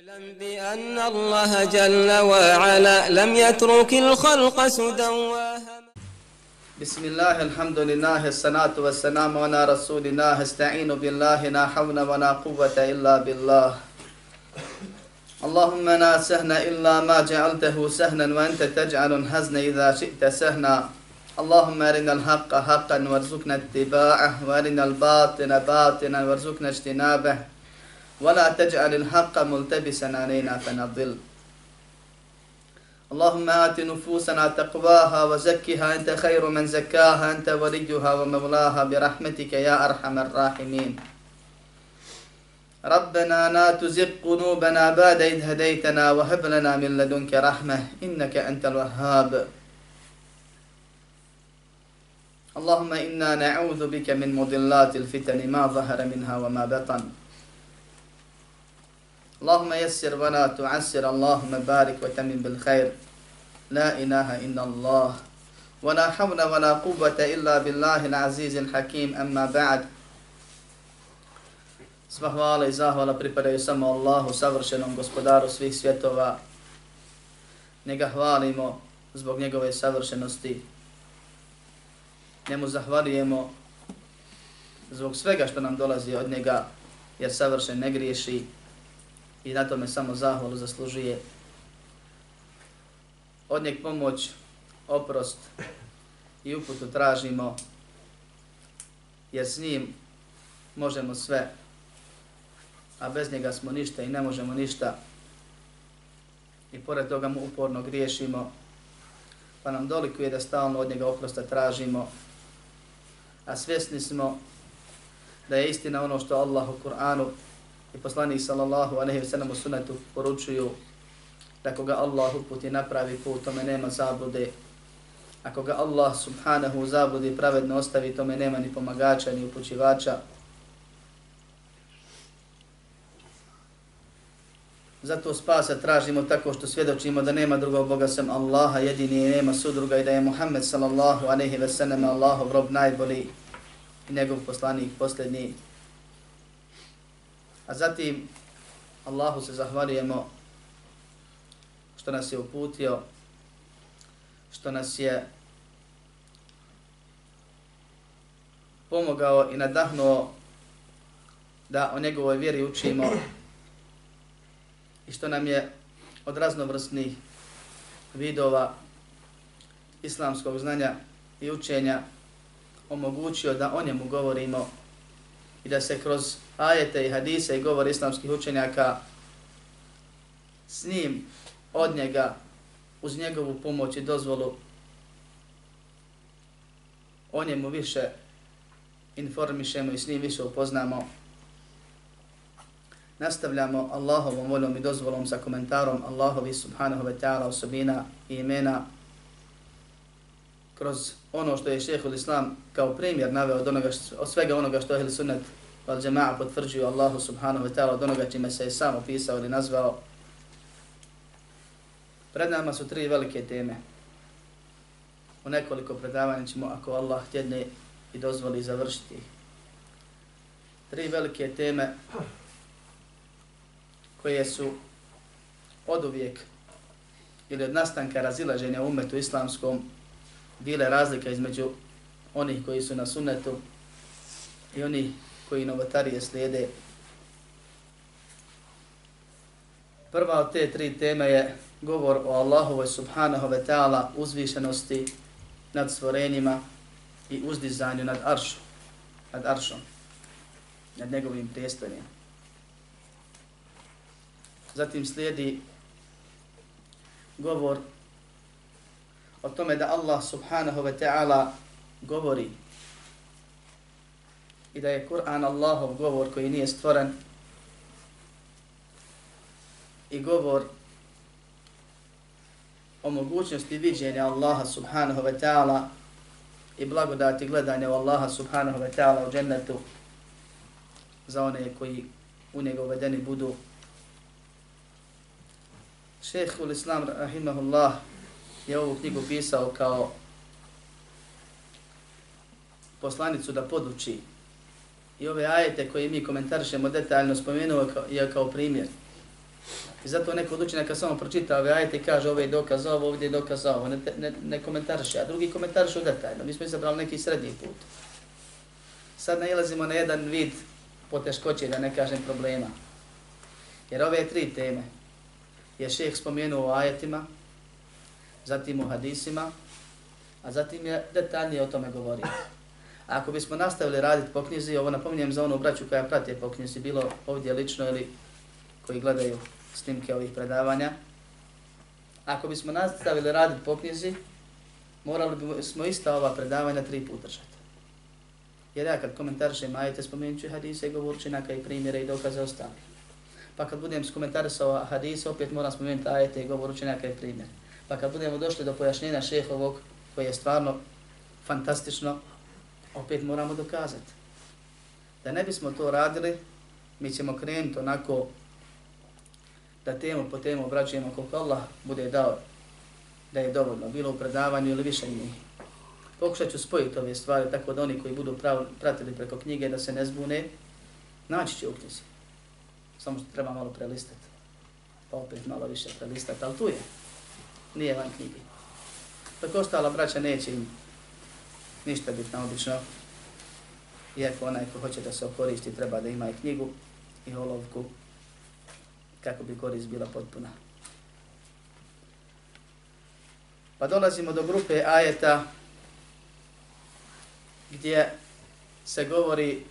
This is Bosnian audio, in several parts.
اعلم بأن الله جل وعلا لم يترك الخلق سدى بسم الله الحمد لله الصلاة والسلام على رسول الله. استعين بالله لا حول ولا قوة إلا بالله. اللهم لا سهن إلا ما جعلته سهنا وأنت تجعل الحزن إذا شئت سهنا. اللهم أرنا الحق حقا وارزقنا اتباعه وأرنا الباطل باطلا وارزقنا اجتنابه. ولا تجعل الحق ملتبسا علينا فنضل اللهم آت نفوسنا تقواها وزكها. أنت خير من زكاها أنت وليها ومولاها. برحمتك يا أرحم الراحمين. ربنا لا تزغ قلوبنا بعد إذ هديتنا وهب لنا من لدنك رحمة إنك أنت الوهاب. اللهم إنا نعوذ بك من مضلات الفتن ما ظهر منها وما بطن. اللهم يسر ولا تعسر اللهم بارك وتمن بالخير لا إله إلا الله ولا حول ولا قوة إلا بالله العزيز الحكيم أما بعد Sva hvala i zahvala pripadaju samo Allahu, savršenom gospodaru svih svjetova. Njega hvalimo zbog njegove savršenosti. Njemu zahvalijemo zbog svega što nam dolazi od njega, jer savršen ne griješi i na tome samo zahvalu zaslužuje. Od njeg pomoć, oprost i uputu tražimo, jer s njim možemo sve, a bez njega smo ništa i ne možemo ništa. I pored toga mu uporno griješimo, pa nam dolikuje da stalno od njega oprosta tražimo, a svjesni smo da je istina ono što Allah u Kur'anu i poslanik sallallahu alejhi ve sellem u sunnetu poručuju da koga Allah uputi napravi put, tome nema zablude. Ako ga Allah subhanahu zabludi pravedno ostavi, tome nema ni pomagača, ni upućivača. Zato spasa tražimo tako što svjedočimo da nema drugog Boga sem Allaha, jedini i nema sudruga i da je Muhammed sallallahu alaihi ve sallam Allahov rob najbolji i njegov poslanik posljednji. A zatim Allahu se zahvalijemo što nas je uputio, što nas je pomogao i nadahnuo da o njegovoj vjeri učimo i što nam je od raznovrsnih vidova islamskog znanja i učenja omogućio da o njemu govorimo i da se kroz ajete i hadise i govor islamskih učenjaka s njim od njega uz njegovu pomoć i dozvolu o njemu više informišemo i s njim više upoznamo. Nastavljamo Allahovom voljom i dozvolom sa komentarom Allahovi subhanahu wa ta'ala osobina i imena kroz ono što je šehhul islam kao primjer naveo od, onoga, od svega onoga što je sunnet wal džema'a potvrđuju Allahu subhanahu wa ta'ala od onoga čime se je sam opisao ili nazvao. Pred nama su tri velike teme. U nekoliko predavanja ćemo, ako Allah tjedne i dozvoli, završiti Tri velike teme koje su od uvijek ili od nastanka razilaženja umetu islamskom bile razlika između onih koji su na sunnetu i onih koji novotarije slijede. Prva od te tri teme je govor o Allahovoj subhanahu wa ta'ala uzvišenosti nad stvorenjima i uzdizanju nad aršom, nad aršom, nad njegovim prijestanjem. Zatim slijedi govor o tome da Allah subhanahu wa ta'ala govori i da je Kur'an Allahov govor koji nije stvoren i govor o mogućnosti viđenja Allaha subhanahu wa ta'ala i blagodati gledanja u Allaha subhanahu wa ta'ala u džennetu za one koji u njega uvedeni budu. Šehhul Islam rahimahullah je ovu knjigu pisao kao poslanicu da poduči i ove ajete koje mi komentarišemo detaljno spomenuo je kao primjer. I zato neko od učenjaka samo pročita ove ajete i kaže ovaj je dokaz ovo, ovdje je dokaz ovo, ne, ne, ne komentariše, a drugi komentariše u detaljno. Mi smo izabrali neki srednji put. Sad nailazimo na jedan vid poteškoće, da ne kažem problema. Jer ove tri teme je šeheh spomenuo o ajetima, zatim u hadisima, a zatim je detaljnije o tome govorio. A ako bismo nastavili raditi po knjizi, ovo napominjem za onu braću koja prate po knjizi, bilo ovdje lično ili koji gledaju snimke ovih predavanja, ako bismo nastavili raditi po knjizi, morali bismo ista ova predavanja tri puta držati. Jer ja kad komentarišem ajete, spomenut ću hadise govorit ću i primjere i dokaze ostali. Pa kad budem komentarisao hadise, opet moram spomenuti ajete i govorčinaka i primjere. Pa kad budemo došli do pojašnjenja šehovog, koje je stvarno fantastično, opet moramo dokazati. Da ne bismo to radili, mi ćemo krenuti onako da temu po temu obrađujemo koliko Allah bude dao da je dovoljno, bilo u predavanju ili više njih. Pokušat ću spojiti ove stvari tako da oni koji budu prav, pratili preko knjige da se ne zbune, naći će u knjizi. Samo što treba malo prelistati. Pa opet malo više prelistati, ali tu je. Nije van knjige. Dok ostala braća neće im ništa biti naobično. Iako onaj ko hoće da se okoristi treba da ima i knjigu i olovku kako bi korist bila potpuna. Pa dolazimo do grupe ajeta gdje se govori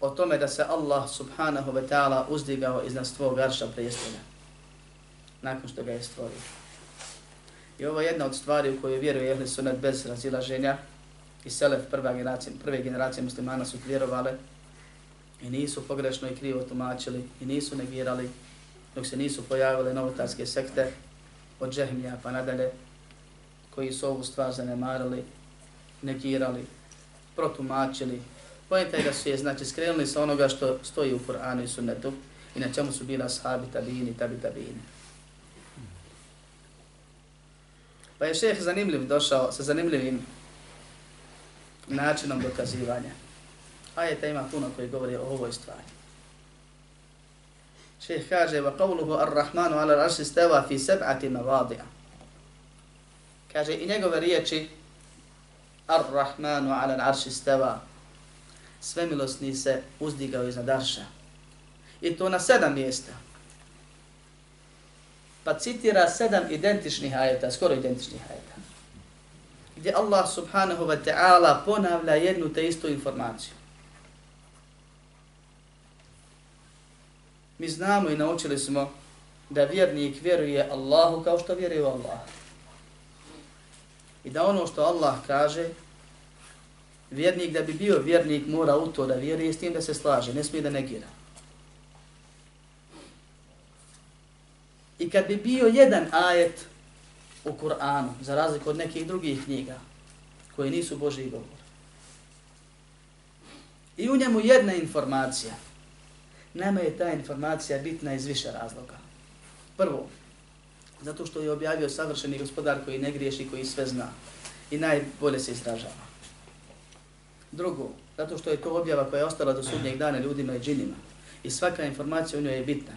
o tome da se Allah subhanahu wa ta'ala uzdigao iznad svog arša prijestolja nakon što ga je stvorio. I ovo je jedna od stvari u kojoj vjeruje Ehli Sunnet bez razilaženja i Selef prva generacija, prve generacije muslimana su vjerovale i nisu pogrešno i krivo tumačili i nisu negirali dok se nisu pojavile novotarske sekte od džehmija pa nadalje koji su ovu stvar zanemarili, negirali, protumačili. Pojenta je da su je znači skrenuli sa onoga što stoji u Kur'anu i sunnetu i na čemu su bila sahabi, tabini, tabi, tabini. Pa je šeheh zanimljiv došao sa zanimljivim načinom dokazivanja. Ajeta ima puno koji govori o ovoj stvari. Šeheh kaže, va qavluhu ar-Rahmanu ala raši steva fi seb'ati mavadija. Kaže, i njegove riječi, ar-Rahmanu ala raši steva, svemilosni se uzdigao iznad arša. I to na sedam mjesta pa citira sedam identičnih ajeta, skoro identičnih ajeta, gdje Allah subhanahu wa ta'ala ponavlja jednu te istu informaciju. Mi znamo i naučili smo da vjernik vjeruje Allahu kao što vjeruje u Allah. I da ono što Allah kaže, vjernik da bi bio vjernik mora u to da vjeruje s tim da se slaže, ne smije da negira. I kad bi bio jedan ajet u Kur'anu, za razliku od nekih drugih knjiga, koje nisu Boži govor, i u njemu jedna informacija, nama je ta informacija bitna iz više razloga. Prvo, zato što je objavio savršeni gospodar koji ne griješi, koji sve zna i najbolje se izražava. Drugo, zato što je to objava koja je ostala do sudnjeg dana ljudima i džinima i svaka informacija u njoj je bitna.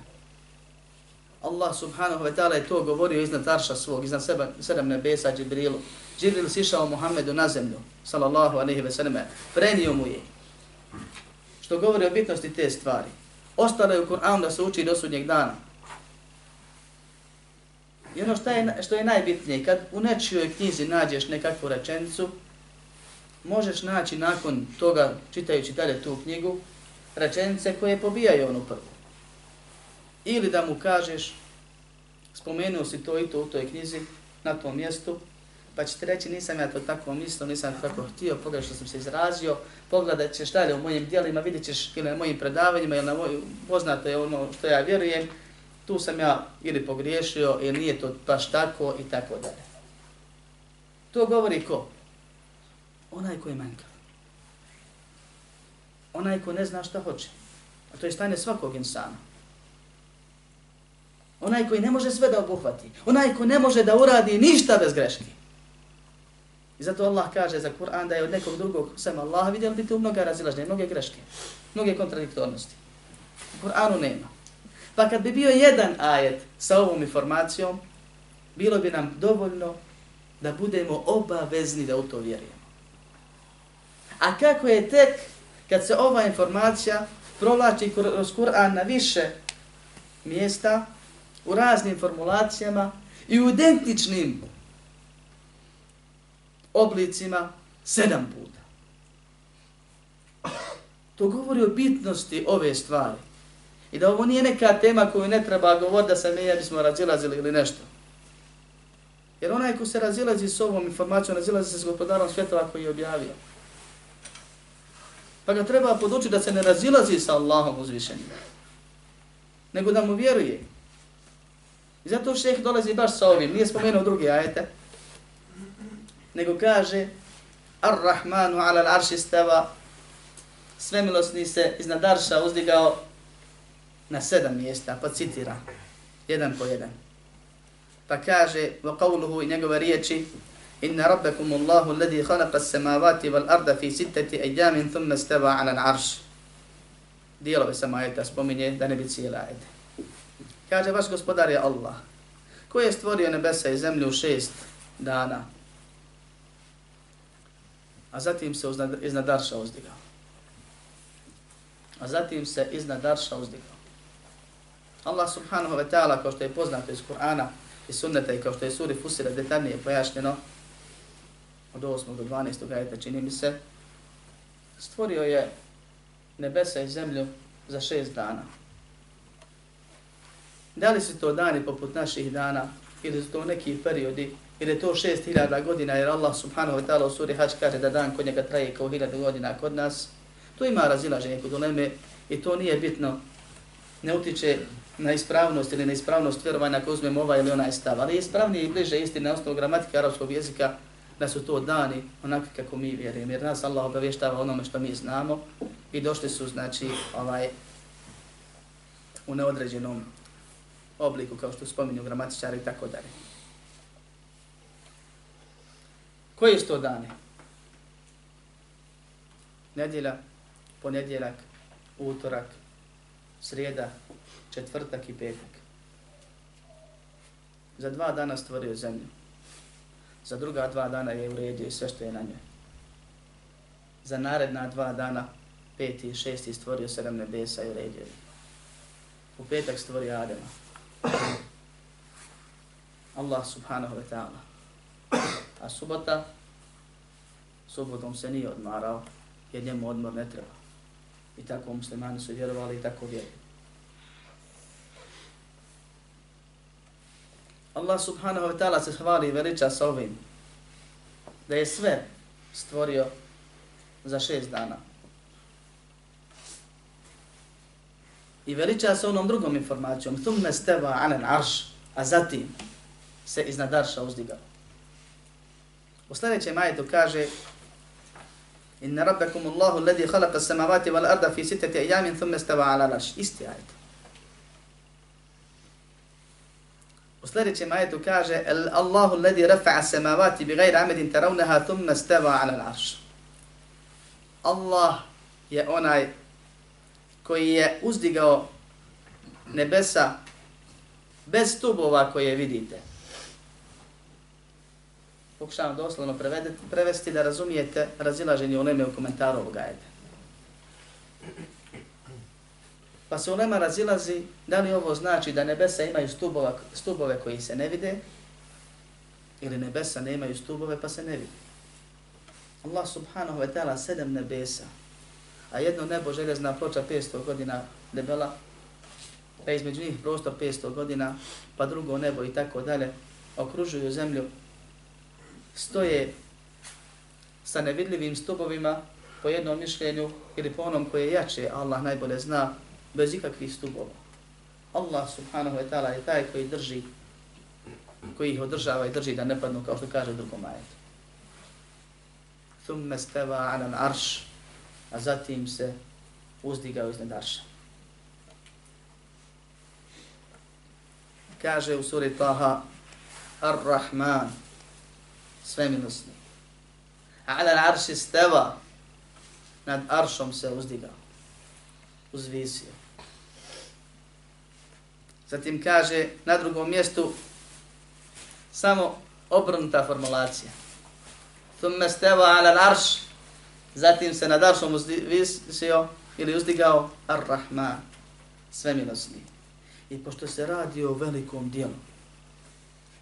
Allah subhanahu wa ta'ala je to govorio iznad arša svog, iznad seba, sedam nebesa Džibrilu. Džibril sišao Muhammedu na zemlju, sallallahu alaihi wa sallam, prenio mu je. Što govori o bitnosti te stvari. Ostalo je u Kur'anu da se uči do sudnjeg dana. I ono što je, što je najbitnije, kad u nečijoj knjizi nađeš nekakvu rečenicu, možeš naći nakon toga, čitajući dalje tu knjigu, rečenice koje pobijaju onu prvu. Ili da mu kažeš, spomenuo si to i to u toj knjizi, na tom mjestu, pa će ti reći nisam ja to tako mislio, nisam tako htio, pogrešno sam se izrazio, pogledat ćeš dalje u mojim dijelima, vidjet ćeš ili na mojim predavanjima, ili na moj, poznato je ono što ja vjerujem, tu sam ja ili pogriješio, ili nije to baš tako i tako dalje. To govori ko? Onaj koji je manjkav. Onaj ko ne zna šta hoće. A to je stanje svakog insana. Onaj koji ne može sve da obuhvati. Onaj koji ne može da uradi ništa bez greške. I zato Allah kaže za Kur'an da je od nekog drugog sem Allah vidjeli biti tu mnoga razilažnje, mnoge greške, mnoge kontradiktornosti. U Kur'anu nema. Pa kad bi bio jedan ajet sa ovom informacijom, bilo bi nam dovoljno da budemo obavezni da u to vjerujemo. A kako je tek kad se ova informacija provlači kroz Kur'an na više mjesta, u raznim formulacijama i u identičnim oblicima sedam puta. To govori o bitnosti ove stvari. I da ovo nije neka tema koju ne treba govoriti da se mi bismo razilazili ili nešto. Jer onaj ko se razilazi s ovom informacijom, razilazi se s gospodarom svjetova koji je objavio. Pa ga treba podučiti da se ne razilazi sa Allahom uzvišenim. Nego da mu vjeruje. I zato šeh dolazi baš sa ovim. Nije spomenuo drugi ajete. Nego kaže Ar-Rahmanu ala l'arši stava Svemilosni se iznad arša uzdigao na sedam mjesta. Pa citira. Jedan po jedan. Pa kaže wa qawluhu i njegove riječi Inna rabbakum Allahu alladhi khalaqa as-samawati wal arda fi sittati ayamin thumma istawa 'ala al-'arsh. Dijelove samo ajeta spominje da ne bi cijela ajeta. Kaže vaš gospodar je Allah koji je stvorio nebesa i zemlju u šest dana. A zatim se iznad Arša uzdigao. A zatim se iznad Arša uzdigao. Allah subhanahu wa ta'ala, kao što je poznato iz Kur'ana, i sunneta i kao što je suri Fusira detaljnije pojašnjeno od 8. do 12. ajeta čini mi se, stvorio je nebesa i zemlju za šest dana. Da li su to dani poput naših dana? Ili su to neki periodi? Ili je to šest hiljada godina? Jer Allah subhanahu wa ta'ala u suri Hač kaže da dan kod njega traje kao hiljada godina kod nas, to ima razilaženje kod uleme i to nije bitno, ne utiče na ispravnost ili na ispravnost vjerovanja ako uzmemo ovaj ili onaj stav. Ali je ispravnije i bliže isti na osnovu gramatike arapskog jezika da su to dani onakvi kako mi vjerujemo. Jer nas Allah obavještava onome što mi znamo i došli su znači ovaj u neodređenom obliku kao što spominju gramatičari i tako dalje. Koje su to dane? Nedjelja, ponedjeljak, utorak, srijeda, četvrtak i petak. Za dva dana stvorio zemlju. Za druga dva dana je uredio i sve što je na njoj. Za naredna dva dana, peti i šesti, stvorio sedam nebesa i uredio je. U petak stvorio Adema. Allah subhanahu wa ta'ala. A subota, subotom se nije odmarao, jer njemu odmor ne treba. I tako muslimani su vjerovali i tako vjeruju. Allah subhanahu wa ta'ala se hvali i veliča sa ovim. Da je sve stvorio za šest dana. I veliča se onom drugom informacijom. Thumme steva anen arš. A zatim se iznad arša uzdigao. U sljedećem ajetu kaže Inna rabbakum Allahu alladhi khalaqa as-samawati wal arda fi sittati ayamin thumma istawa 'ala al-'arsh. Isti ajet. U sljedećem ajetu kaže Allahu alladhi rafa'a samawati bighayri 'amadin tarawnaha thumma stawa 'ala al-'arsh. Allah je onaj koji je uzdigao nebesa bez stubova koje vidite. Pokušavam doslovno prevesti da razumijete razilaženje u neme u komentaru ovog ajeta. Pa se ulema razilazi da li ovo znači da nebesa imaju stubova, stubove koji se ne vide ili nebesa ne imaju stubove pa se ne vide. Allah subhanahu wa ta'ala sedam nebesa, a jedno nebo željezna ploča 500 godina debela, pa između njih prostor 500 godina, pa drugo nebo i tako dalje, okružuju zemlju, stoje sa nevidljivim stubovima po jednom mišljenju ili po onom koje je jače, Allah najbolje zna, bez ikakvih stubova. Allah subhanahu wa ta'ala je taj koji drži, koji ih održava i drži da ne padnu kao što kaže u drugom ajetu. Thumme steva anan arš, a zatim se uzdigao iz nedarša. Kaže u suri Taha, Ar-Rahman, svemilosni. Ala arši steva, nad aršom se uzdigao, uzvisio. Zatim kaže na drugom mjestu samo obrnuta formulacija. Thumme steva ala l'arš, zatim se nad aršom uzvisio ili uzdigao ar-Rahman, svemilosni. I pošto se radi o velikom dijelu,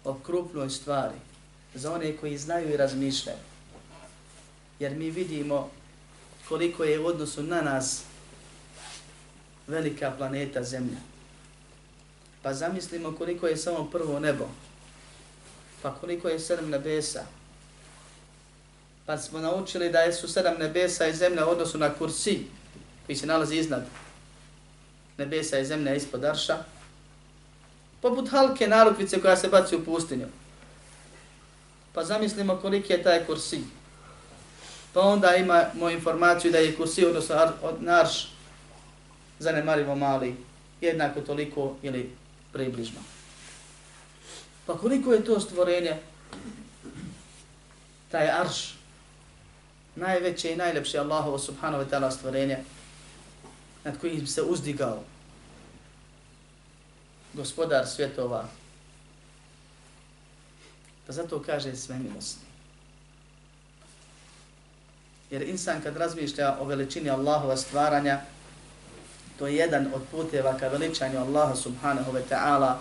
o krupnoj stvari, za one koji znaju i razmišljaju, jer mi vidimo koliko je u odnosu na nas velika planeta Zemlja. Pa zamislimo koliko je samo prvo nebo, pa koliko je sedam nebesa. Pa smo naučili da su sedam nebesa i zemlja u odnosu na kursi, koji se nalazi iznad nebesa i zemlja ispod arša, poput halke narukvice koja se baci u pustinju. Pa zamislimo koliki je taj kursi. Pa onda imamo informaciju da je kursi, odnosno na arš, zanemarivo mali, jednako toliko ili približno. Pa koliko je to stvorenje? Taj arš, najveće i najlepše Allahovo subhanahu wa ta'ala stvorenje, nad kojim se uzdigao gospodar svjetova. Pa zato kaže sve milosni. Jer insan kad razmišlja o veličini Allahova stvaranja, to je jedan od puteva ka veličanju Allaha subhanahu wa ta'ala,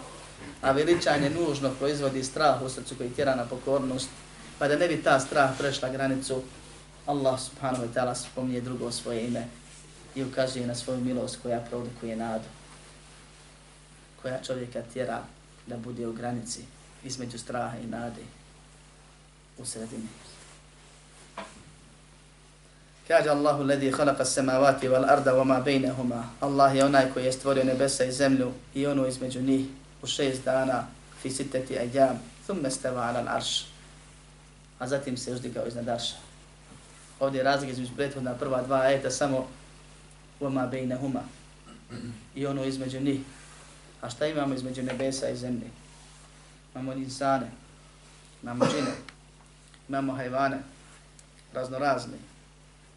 a veličanje nužno proizvodi strah u srcu koji tjera na pokornost, pa da ne bi ta strah prešla granicu, Allah subhanahu wa ta'ala spominje drugo svoje ime i ukazuje na svoju milost koja produkuje nadu, koja čovjeka tjera da bude u granici između straha i nade u sredini. Kaže Allahu ledi khalaqa samawati wal arda wama bainahuma. Allah je onaj koji je stvorio nebesa i zemlju i ono između njih u šest dana fi sitati ayyam thumma stava ala al-arsh. A zatim se uzdigao iznad arša. Ovdje je razlika između prethodna prva dva ajeta samo wama bainahuma. I ono između njih. A šta imamo između nebesa i zemlje? Imamo insane, imamo džine, imamo hajvane, raznorazne,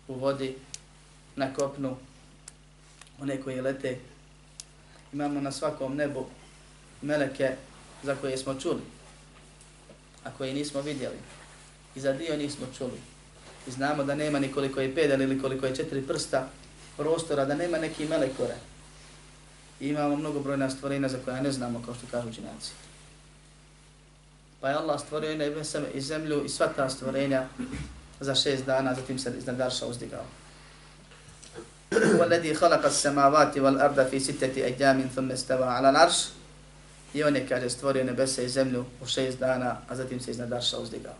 u vodi, na kopnu, one koje lete. Imamo na svakom nebu meleke za koje smo čuli, a koje nismo vidjeli. I za dio nismo čuli. I znamo da nema nikoliko je pedal ili koliko je četiri prsta prostora, da nema neki melekore. I imamo mnogo brojna stvorina za koja ne znamo, kao što kažu činjaci. Pa je Allah stvorio i nebesa i zemlju i sva ta stvorenja za šest dana, zatim se iznad Arša uzdigao. وَالَّذِي خَلَقَ السَّمَاوَاتِ وَالْأَرْضَ فِي سِتَّةِ أَيَّامٍ ثُمَّ اسْتَوَى عَلَى الْعَرْشِ I on je, kaže, stvorio nebesa i zemlju u šest dana, a zatim se iznad Arša uzdigao.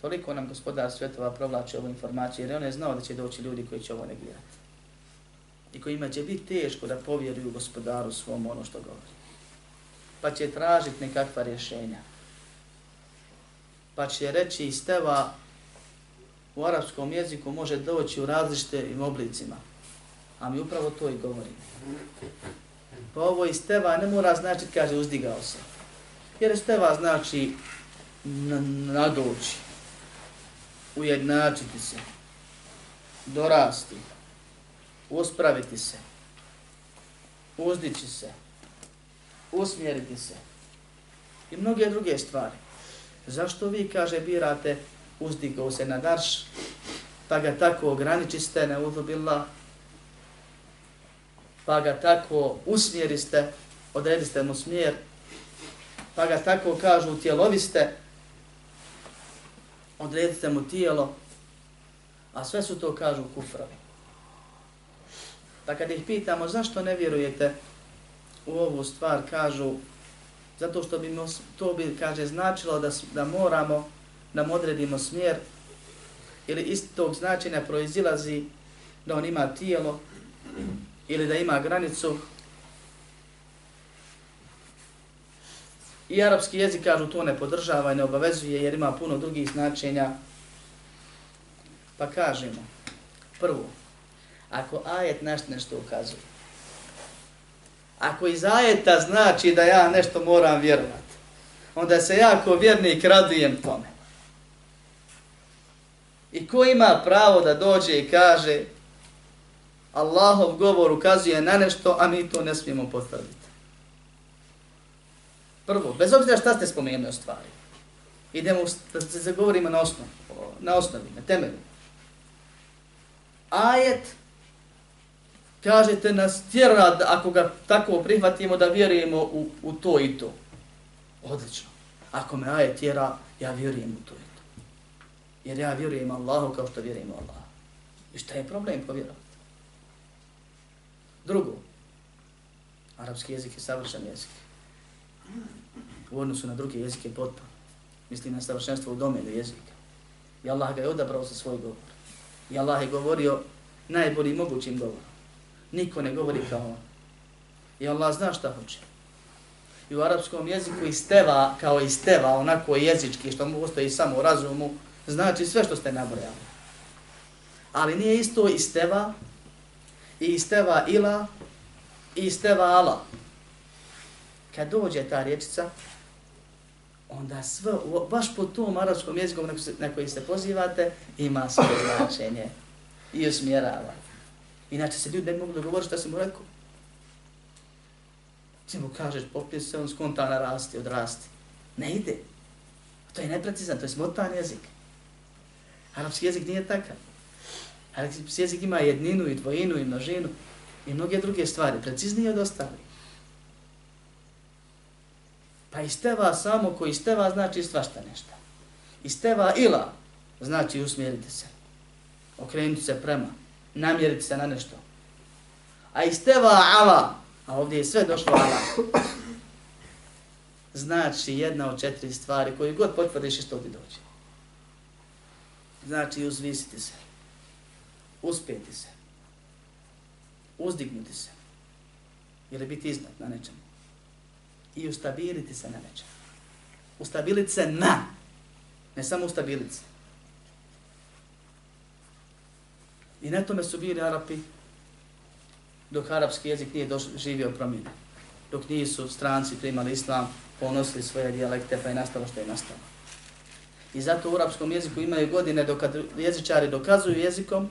Toliko nam gospodar svjetova provlači ovu informaciju, jer on je znao da će doći ljudi koji će ovo negirati. I kojima će biti teško da povjeruju gospodaru svom ono što govori. Pa će tražiti nekakva rješenja. Pa će reći iz teva u arapskom jeziku može doći u različitim oblicima. A mi upravo to i govorimo. Pa ovo iz teva ne mora znači, kaže, uzdigao se. Jer iz teva znači nadoći, ujednačiti se, dorasti, uspraviti se, uzdići se, usmjeriti se i mnoge druge stvari. Zašto vi, kaže, birate uzdigao se na darš, pa ga tako ograničiste, ne udubila, pa ga tako usmjeriste, odrediste mu smjer, pa ga tako kažu tjeloviste, odredite mu tijelo, a sve su to kažu kufrovi. Pa kad ih pitamo zašto ne vjerujete u ovu stvar, kažu zato što bi to bi kaže značilo da da moramo nam odredimo smjer ili iz tog značenja proizilazi da on ima tijelo ili da ima granicu. I arapski jezik kažu to ne podržava i ne obavezuje jer ima puno drugih značenja. Pa kažemo, prvo, ako ajet naš nešto ukazuje, ako iz ajeta znači da ja nešto moram vjerovati, onda se ja kao vjernik radujem tome. I ko ima pravo da dođe i kaže Allahov govor ukazuje na nešto, a mi to ne smijemo postaviti. Prvo, bez obzira šta ste spomenuli o stvari. Idemo da se zagovorimo na osnov, na osnovi, na temelju. Ajet kažete nas tjera, ako ga tako prihvatimo, da vjerujemo u, u to i to. Odlično. Ako me ajet tjera, ja vjerujem u to i to. Jer ja vjerujem Allahu kao što vjerujem Allah. I šta je problem povjerovati? Drugo, arapski jezik je savršen jezik. U odnosu na druge jezike potpuno. Mislim na savršenstvo u domenu jezika. I Allah ga je odabrao za svoj govor. I Allah je govorio najboljim mogućim govorom. Niko ne govori kao on. I Allah zna šta hoće. I u arapskom jeziku isteva kao isteva, onako jezički, što mu ostaje samo u razumu, znači sve što ste nabrojali. Ali nije isto isteva i isteva ila i isteva ala. Kad dođe ta riječica, onda sve, baš po tom arapskom jeziku na, na koji se pozivate, ima svoje značenje i usmjerava. Inače se ljudi ne mogu dogovoriti šta se mu rekao. Ti mu kažeš, popije se, on skontana rasti, odrasti. Ne ide. To je neprecizan, to je smotan jezik. Arapski jezik nije takav. Arapski jezik ima jedninu i dvojinu i množinu i mnoge druge stvari, preciznije od ostalih. Pa isteva samo koji isteva znači svašta nešto. Isteva ila znači usmjeriti se. Okrenuti se prema. Namjeriti se na nešto. A isteva ala, a ovdje je sve došlo ala, znači jedna od četiri stvari koju god potvrdiš i što ti dođe. Znači uzvisiti se. Uspjeti se. Uzdignuti se. Ili biti iznad na nečemu i ustabiliti se na nečem. Ustabiliti se na, ne samo ustabiliti se. I na tome su bili Arapi dok arapski jezik nije živio promjene. Dok nisu stranci primali islam, ponosili svoje dijalekte, pa je nastalo što je nastalo. I zato u arapskom jeziku imaju godine dok jezičari dokazuju jezikom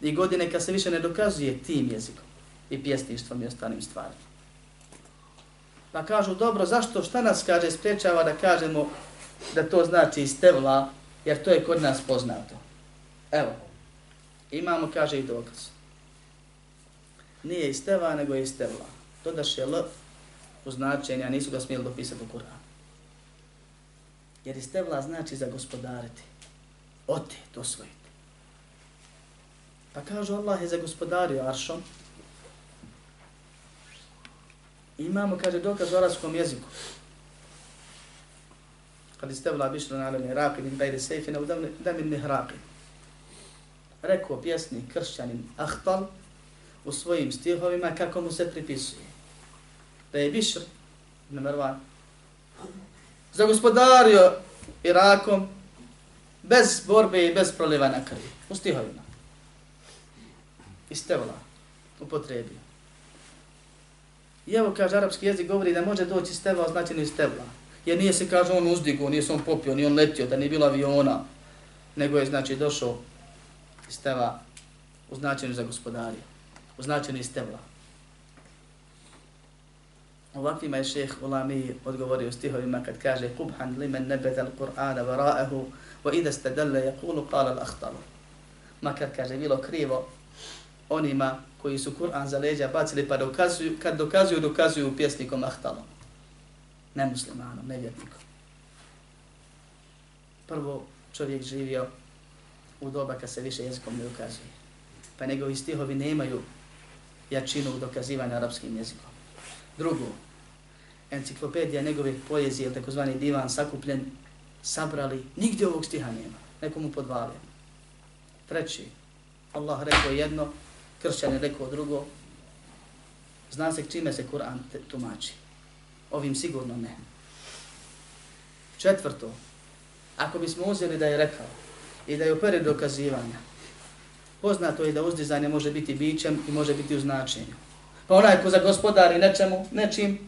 i godine kad se više ne dokazuje tim jezikom i pjesništvom i ostalim stvarima. Pa kažu, dobro, zašto, šta nas kaže, sprečava da kažemo da to znači istevla, jer to je kod nas poznato. Evo, imamo, kaže i dokaz. Nije isteva, nego je istevla. da je L u značenje, a nisu ga smijeli dopisati u Kur'an. Jer istevla znači za gospodariti. Oti, to svojiti. Pa kažu, Allah je za gospodario aršom, Imamo, kaže, dokaz u arabskom jeziku. Kad istavila bišla na alemi raqi min bajde sejfina u damin mihraqi. Rekao pjesnik kršćanin Ahtal u svojim stihovima kako mu se pripisuje. Da je Bišr, number one, zagospodario Irakom bez borbe i bez prolivanja krvi. U stihovima. Istavila, upotrebio. I evo kaže arapski jezik govori da može doći steva značajno iz stevla. Jer nije se kaže on uzdigo, nije se on popio, nije on letio, da nije bilo aviona, nego je znači došao iz steva značenju za gospodarje, u značenju iz stevla. Ovakvima je šeheh Ulami odgovorio stihovima kad kaže Kubhan limen nebeta al-Qur'ana vara'ahu wa ida ste dalle qala al-ahtalu. Makar kaže bilo krivo onima koji su Kur'an za leđa bacili pa dokazuju, kad dokazuju, dokazuju pjesnikom Ahtalom. nemuslimanom, nevjetnikom. Prvo čovjek živio u doba kad se više jezikom ne dokazuje. Pa njegovi stihovi nemaju jačinu dokazivanja arapskim jezikom. Drugo, enciklopedija njegove poezije, takozvani divan sakupljen, sabrali, nigdje ovog stiha nema, nekomu podvalio. Treći, Allah rekao jedno, kršćan je rekao drugo, zna se čime se Kur'an tumači. Ovim sigurno ne. Četvrto, ako bismo uzeli da je rekao i da je u periodu dokazivanja, poznato je da uzdizanje može biti bićem i može biti u značenju. Pa onaj ko za gospodari nečemu, nečim,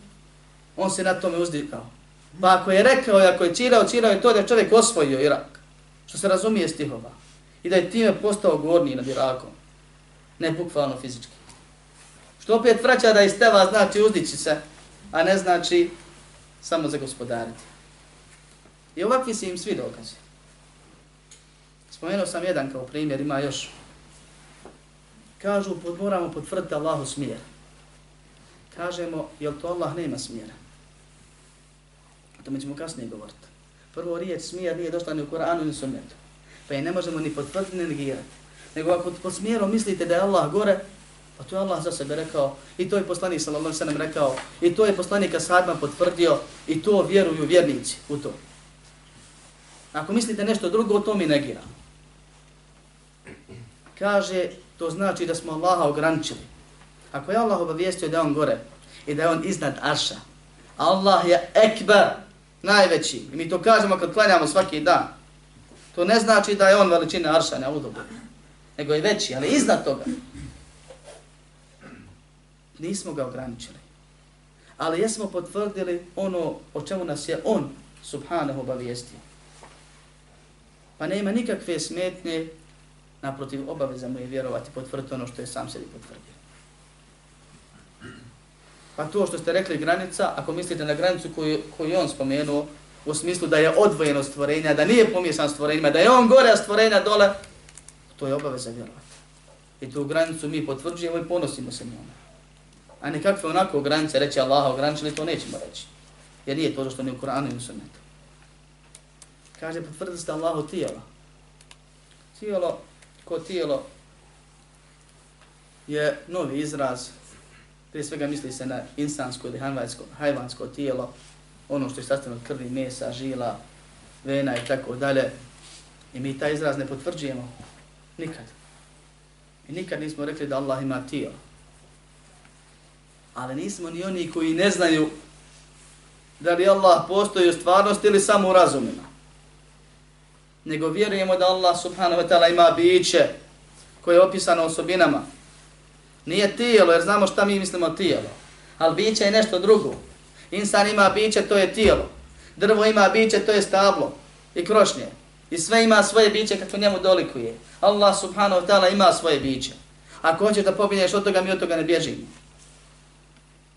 on se na tome uzdikao. Pa ako je rekao i ako je cirao, cirao je to da je čovjek osvojio Irak, što se razumije stihova, i da je time postao gorniji nad Irakom ne bukvalno fizički. Što opet vraća da iz teva znači uzdići se, a ne znači samo za gospodariti. I ovakvi se im svi dokazi. Spomenuo sam jedan kao primjer, ima još. Kažu, pod, moramo potvrditi Allahu smjer. Kažemo, jel to Allah nema smjera? O tome ćemo kasnije govoriti. Prvo, riječ smjer nije došla ni u Koranu ni u sunnetu. Pa je ne možemo ni potvrditi ni negirati. Nego ako pod smjerom mislite da je Allah gore, pa to je Allah za sebe rekao, i to je poslanik sallallahu sallam rekao, i to je poslanik Asadma potvrdio, i to vjeruju vjernici u to. Ako mislite nešto drugo, to mi negira. Kaže, to znači da smo Allaha ograničili. Ako je Allah obavijestio da je on gore i da je on iznad Arša, Allah je ekber, najveći. I mi to kažemo kad klanjamo svaki dan. To ne znači da je on veličina Arša, ne udobu. Nego je veći, ali iznad toga. Nismo ga ograničili. Ali jesmo potvrdili ono o čemu nas je on, subhanahu, obavijestio. Pa nema nikakve smetnje, naprotiv obaveza mu je vjerovati, potvrditi ono što je sam sebi potvrdio. Pa to što ste rekli granica, ako mislite na granicu koju, koju on spomenuo, u smislu da je odvojeno stvorenja, da nije pomjesan stvorenjima, da je on gore, a stvorenja dole, to je obaveza vjerovati. I tu granicu mi potvrđujemo i ponosimo se njome. A nekakve onako granice reći Allaha ograničili, to nećemo reći. Jer nije to što ni u Koranu i u sunnetu. Kaže, potvrdili ste Allahu tijelo. Tijelo, ko tijelo, je novi izraz. Prije svega misli se na insansko ili hajvansko, hajvansko tijelo, ono što je od krvi, mesa, žila, vena i tako dalje. I mi taj izraz ne potvrđujemo nikad. I nikad nismo rekli da Allah ima tijelo. Ali nismo ni oni koji ne znaju da li Allah postoji u stvarnosti ili samo u razumima nego vjerujemo da Allah subhanahu wa ta'ala ima biće koje je opisano osobinama. Nije tijelo, jer znamo šta mi mislimo tijelo. Ali biće je nešto drugo. Insan ima biće, to je tijelo. Drvo ima biće, to je stablo i krošnje. I sve ima svoje biće kako njemu dolikuje. Allah subhanahu wa ta'ala ima svoje biće. Ako hoćeš da pobineš od toga, mi od toga ne bježimo.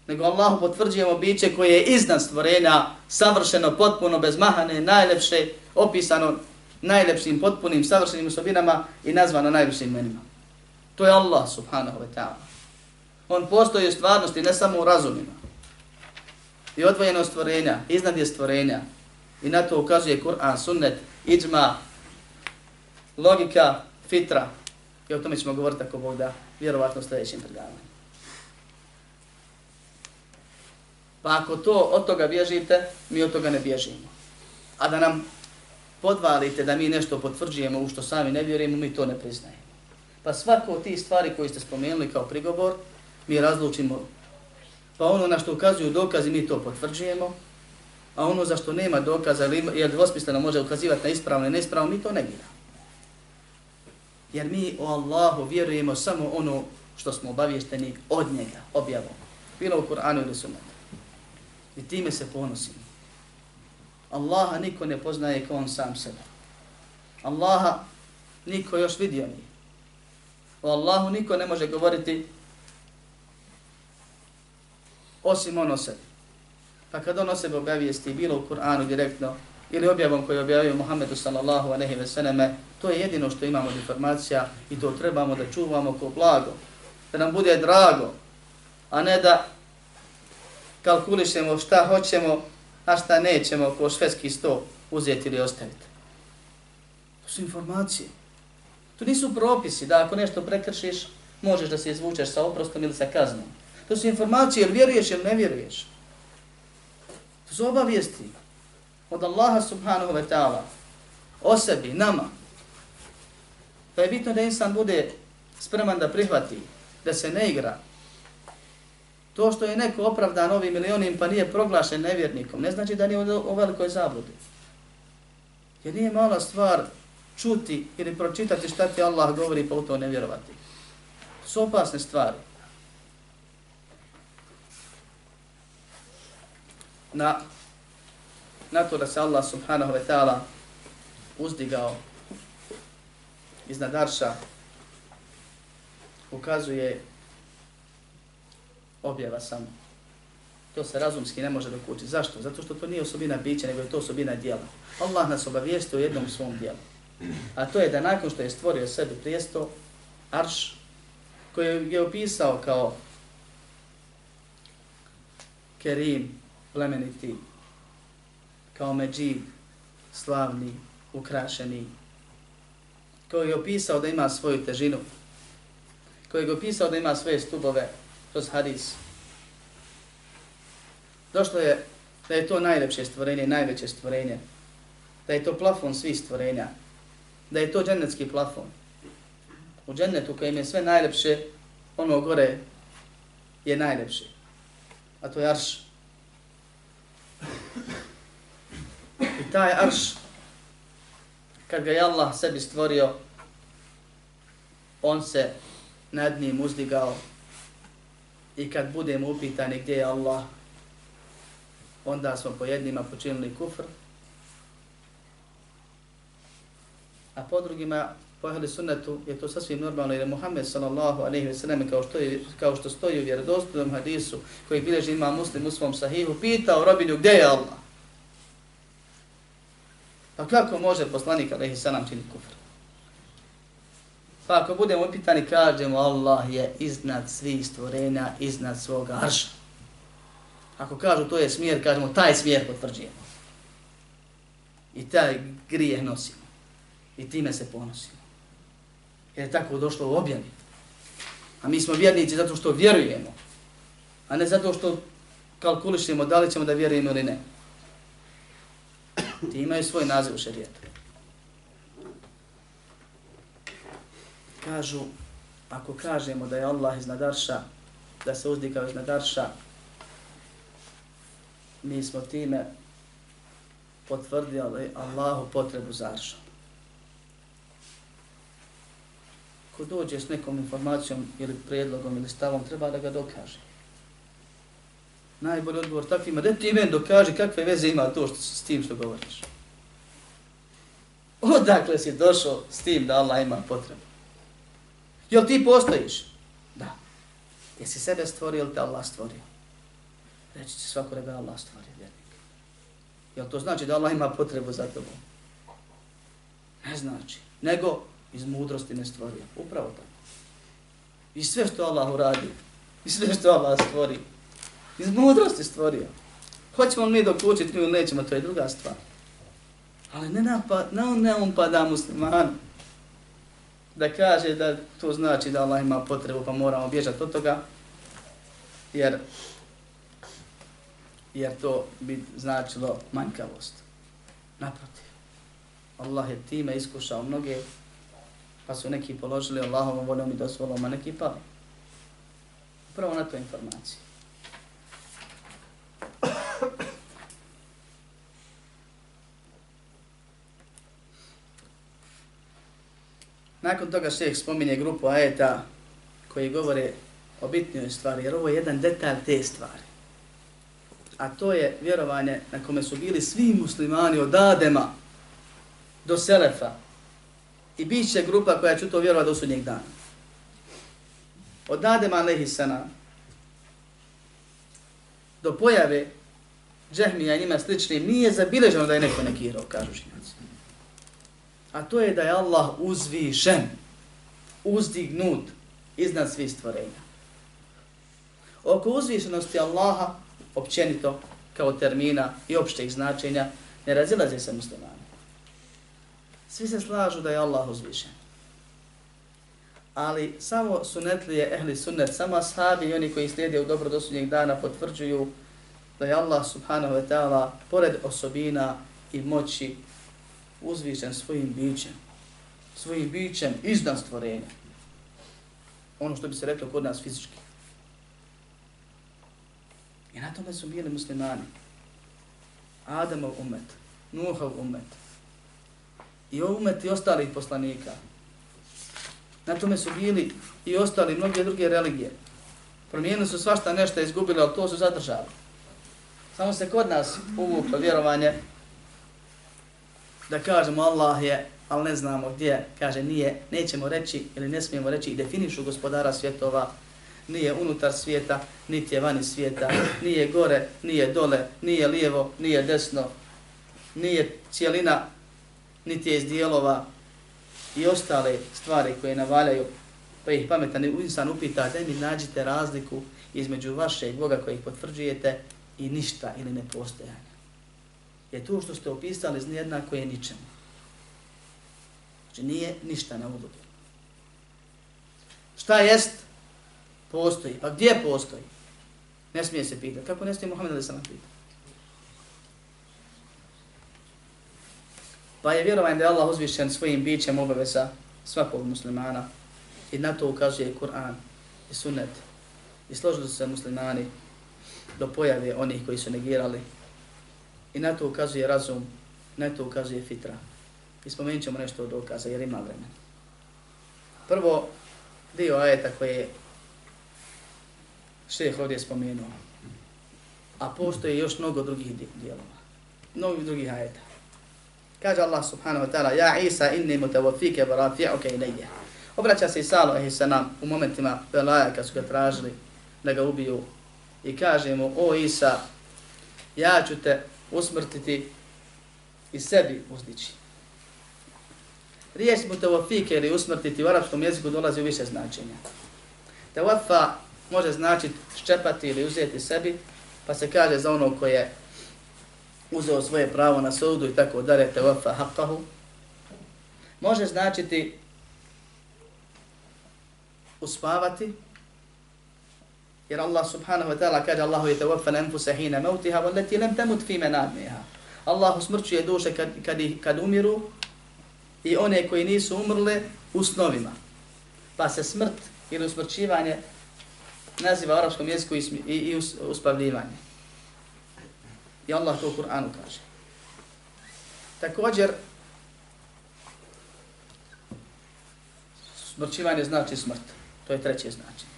Nego Allahu potvrđujemo biće koje je iznad stvorenja, savršeno, potpuno, bez mahane, najlepše, opisano najlepšim, potpunim, savršenim osobinama i nazvano najvišim imenima. To je Allah subhanahu wa ta'ala. On postoji u stvarnosti, ne samo u razumima. I odvojeno stvorenja, iznad je stvorenja. I na to ukazuje Kur'an, sunnet, iđma, logika, fitra. I o tome ćemo govoriti ako Bog da, vjerovatno u sljedećem predavanju. Pa ako to od toga bježite, mi od toga ne bježimo. A da nam podvalite da mi nešto potvrđujemo u što sami ne vjerujemo, mi to ne priznajemo. Pa svako od tih stvari koje ste spomenuli kao prigovor, mi razlučimo. Pa ono na što ukazuju dokazi, mi to potvrđujemo, a ono za što nema dokaza, jer dvosmisleno može ukazivati na ispravno i neispravno, mi to ne negiramo. Jer mi o Allahu vjerujemo samo ono što smo obavješteni od njega, objavom. Bilo u Kur'anu ili sunnetu. I time se ponosimo. Allaha niko ne poznaje kao on sam sebe. Allaha niko još vidio nije. O Allahu niko ne može govoriti osim ono o sebi. Pa kad on o sebi objavijesti bilo u Kur'anu direktno ili objavom koji objavio Muhammedu sallallahu aleyhi ve sallame, to je jedino što imamo od informacija i to trebamo da čuvamo ko blago, da nam bude drago, a ne da kalkulišemo šta hoćemo a šta nećemo ko švedski sto uzeti ili ostaviti. To su informacije. To nisu propisi da ako nešto prekršiš, možeš da se izvučeš sa oprostom ili sa kaznom. To su informacije, jer vjeruješ ili ne vjeruješ iz obavijesti od Allaha subhanahu wa ta'ala o sebi, nama. Pa je bitno da insan bude spreman da prihvati, da se ne igra, To što je neko opravdan ovim milionim pa nije proglašen nevjernikom, ne znači da nije u velikoj zabludi. Jer nije mala stvar čuti ili pročitati šta ti Allah govori pa u to ne vjerovati. To su opasne stvari. Na, na to da se Allah subhanahu wa ta'ala uzdigao iznad Arša ukazuje objava samo. To se razumski ne može dokučiti. Zašto? Zato što to nije osobina bića, nego je to osobina dijela. Allah nas obavijesti o jednom svom dijelu. A to je da nakon što je stvorio sebi prijesto, arš, koji je opisao kao kerim, plemeniti, kao međid, slavni, ukrašeni, koji je opisao da ima svoju težinu, koji je opisao da ima svoje stubove kroz hadis. Došlo je da je to najlepše stvorenje, najveće stvorenje, da je to plafon svih stvorenja, da je to džennetski plafon. U džennetu kojem je sve najlepše, ono gore je najlepše. A to je arš. I taj arš, kad ga je Allah sebi stvorio, on se nad njim uzdigao. I kad budemo upitani gdje je Allah, onda smo po jednima počinili kufr, a po drugima po ahli sunnetu je to sasvim normalno jer je Muhammed sallallahu alejhi ve sellem kao što je kao što stoji u vjerodostojnom hadisu koji bilježi ima Muslim u svom sahihu pitao robinju gdje je Allah. Pa kako može poslanik alejhi selam činiti kufr? Pa ako budemo upitani, kažemo Allah je iznad svih stvorenja, iznad svog arša. Ako kažu to je smjer, kažemo taj smjer potvrđujemo. I taj grijeh nosimo. I time se ponosimo. Jer je tako došlo u objavi. A mi smo vjernici zato što vjerujemo. A ne zato što kalkulišemo da li ćemo da vjerujemo ili ne. Ti imaju svoj naziv u šarijetu. Kažu, ako kažemo da je Allah iznad arša, da se uzdikao iznad arša, mi smo time potvrdili Allahu potrebu za aršom. Ko dođe s nekom informacijom ili prijedlogom ili stavom, treba da ga dokaže. Najbolji odgovor takvima, da ti meni dokaže kakve veze ima to što s tim što govoriš. Odakle si došao s tim da Allah ima potrebu? Jel ti postojiš? Da. Jesi sebe stvorio ili te Allah stvorio? Reći će svako da Allah stvorio, vjernik. Jel to znači da Allah ima potrebu za tobom? Ne znači. Nego, iz mudrosti ne stvorio. Upravo tako. I sve što Allah uradi, i sve što Allah stvori, iz mudrosti stvorio. Hoćemo mi dok učiti ili nećemo, to je druga stvar. Ali ne, napad, ne, ne on pada musliman da kaže da to znači da Allah ima potrebu pa moramo bježati od toga, jer, jer to bi značilo manjkavost. Naprotiv. Allah je time iskušao mnoge pa su neki položili Allahovom voljom i dozvolom, a neki pali. Upravo na to informacije. Nakon toga šeheh spominje grupu ajeta koji govore o bitnijoj stvari, jer ovo je jedan detalj te stvari. A to je vjerovanje na kome su bili svi muslimani od Adema do Selefa, I bit će grupa koja će to vjerovati do sudnjeg dana. Od Adema Alehisana do pojave Džehmija i njima sličnim nije zabilježeno da je neko nekirao, kažu žinjaci. A to je da je Allah uzvišen, uzdignut iznad svih stvorenja. Oko uzvišenosti Allaha, općenito, kao termina i opšteg značenja, ne razilaze se muslimani. Svi se slažu da je Allah uzvišen. Ali samo sunetlije ehli sunnet, samo ashabi i oni koji slijede u dobro dosudnjeg dana potvrđuju da je Allah subhanahu wa ta'ala pored osobina i moći uzvišen svojim bićem. Svojim bićem iznad stvorenja. Ono što bi se reklo kod nas fizički. I na tome su bili muslimani. Adamov umet, Nuhov umet, i umet i ostalih poslanika. Na tome su bili i ostali mnoge druge religije. Promijenili su svašta nešto izgubili, ali to su zadržali. Samo se kod nas uvuklo vjerovanje da kažemo Allah je, ali ne znamo gdje, kaže nije, nećemo reći ili ne smijemo reći i definišu gospodara svjetova, nije unutar svijeta, niti je vani svijeta, nije gore, nije dole, nije lijevo, nije desno, nije cijelina, niti je iz dijelova i ostale stvari koje navaljaju, pa ih pametan insan upita, da mi nađite razliku između vašeg Boga kojih potvrđujete i ništa ili nepostojanja. Je to što ste opisali znijednako je ničemu. Znači nije ništa na ulogu. Šta jest? Postoji. Pa gdje postoji? Ne smije se pitati. Kako ne smije Muhammed ali sam pitati? Pa je vjerovanje da je Allah uzvišen svojim bićem obaveza svakog muslimana i na to ukazuje Kur'an i sunnet. I složili su se muslimani do pojave onih koji su negirali. I na to ukazuje razum, na to ukazuje fitra. I spomenut ćemo nešto od dokaza jer ima vremena. Prvo, dio ajeta koje je šeh ovdje spomenuo. A postoje još mnogo drugih dijelova. Mnogo drugih ajeta. Kaže Allah subhanahu wa ta'ala, Ja Isa inni mutavafike barafi'uke rafi'uke ilayya. Obraća se Isa alaihi salam u momentima Belaja kad su ga tražili da ga ubiju i kaže mu, o Isa, ja ću te usmrtiti i sebi uzdići. Riječ mutawafike ili usmrtiti u arapskom jeziku dolazi u više značenja. Tawafa može značiti ščepati ili uzeti sebi, pa se kaže za ono koje uzeo svoje pravo na sudu i tako dalje, tawafa haqqahu. Može značiti uspavati, jer Allah subhanahu wa ta'ala kaže Allahu je tawaffa anfusa hina mautiha wallati lam tamut fi manamiha. Allah usmrćuje duše kad, kad, kad umiru i one koji nisu umrle u snovima. Pa se smrt ili usmrćivanje naziva u arapskom jeziku i, i, i uspavljivanje. I Allah to u Kur'anu kaže. Također, smrćivanje znači smrt. To je treće značenje.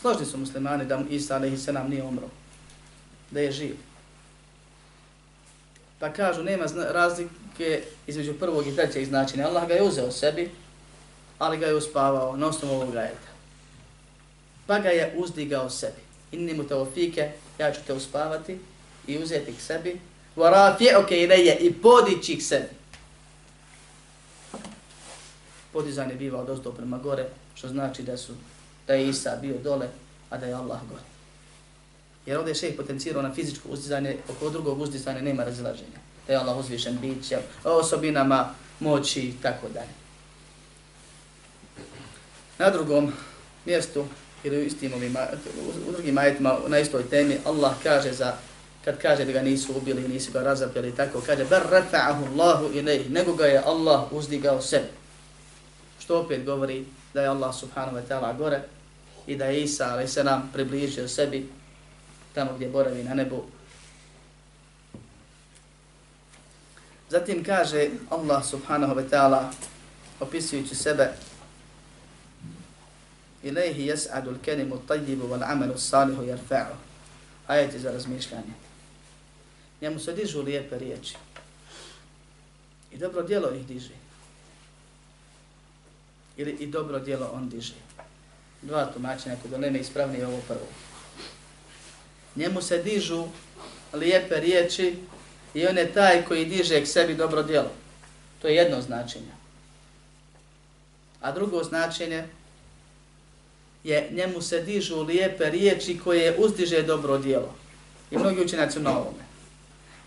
Složni su muslimani da Isa a.s. nije umro. Da je živ. Pa kažu, nema razlike između prvog i trećeg značenja. Allah ga je uzeo sebi, ali ga je uspavao na osnovu ovog ajeta. Pa ga je uzdigao sebi. Inni mu teofike, ja ću te uspavati i uzeti k sebi. Varafje'oke ilaje i podići k sebi. Podizanje biva od ozdo prema gore, što znači da su da je Isa bio dole, a da je Allah gore. Jer ovdje je šeh potencirao na fizičko uzdizanje, oko drugog uzdizanja nema razilaženja. Da je Allah uzvišen biće, osobinama, moći i tako dalje. Na drugom mjestu, ili u istim ovim, u drugim ajetima na istoj temi, Allah kaže za, kad kaže da ga nisu ubili, nisu ga razapjeli, tako kaže, bar rafa'ahu Allahu ilaih, nego ga je Allah uzdigao sebi. Što opet govori da je Allah subhanahu wa ta'ala gore i da je Isa ali se nam približio sebi tamo gdje boravi na nebu. Zatim kaže Allah subhanahu wa ta'ala opisujući sebe Ilaihi yas'adu al-kalimu at-tayyibu wal-amalu salihu yarfa'u. Ajeti za razmišljanje. Njemu se dižu lijepe riječi. I dobro djelo ih diže ili i dobro djelo on diže. Dva tumačenja kod nema ispravnije ovo prvo. Njemu se dižu lijepe riječi i on je taj koji diže k sebi dobro djelo. To je jedno značenje. A drugo značenje je njemu se dižu lijepe riječi koje uzdiže dobro djelo. I mnogi učenjaci na ovome.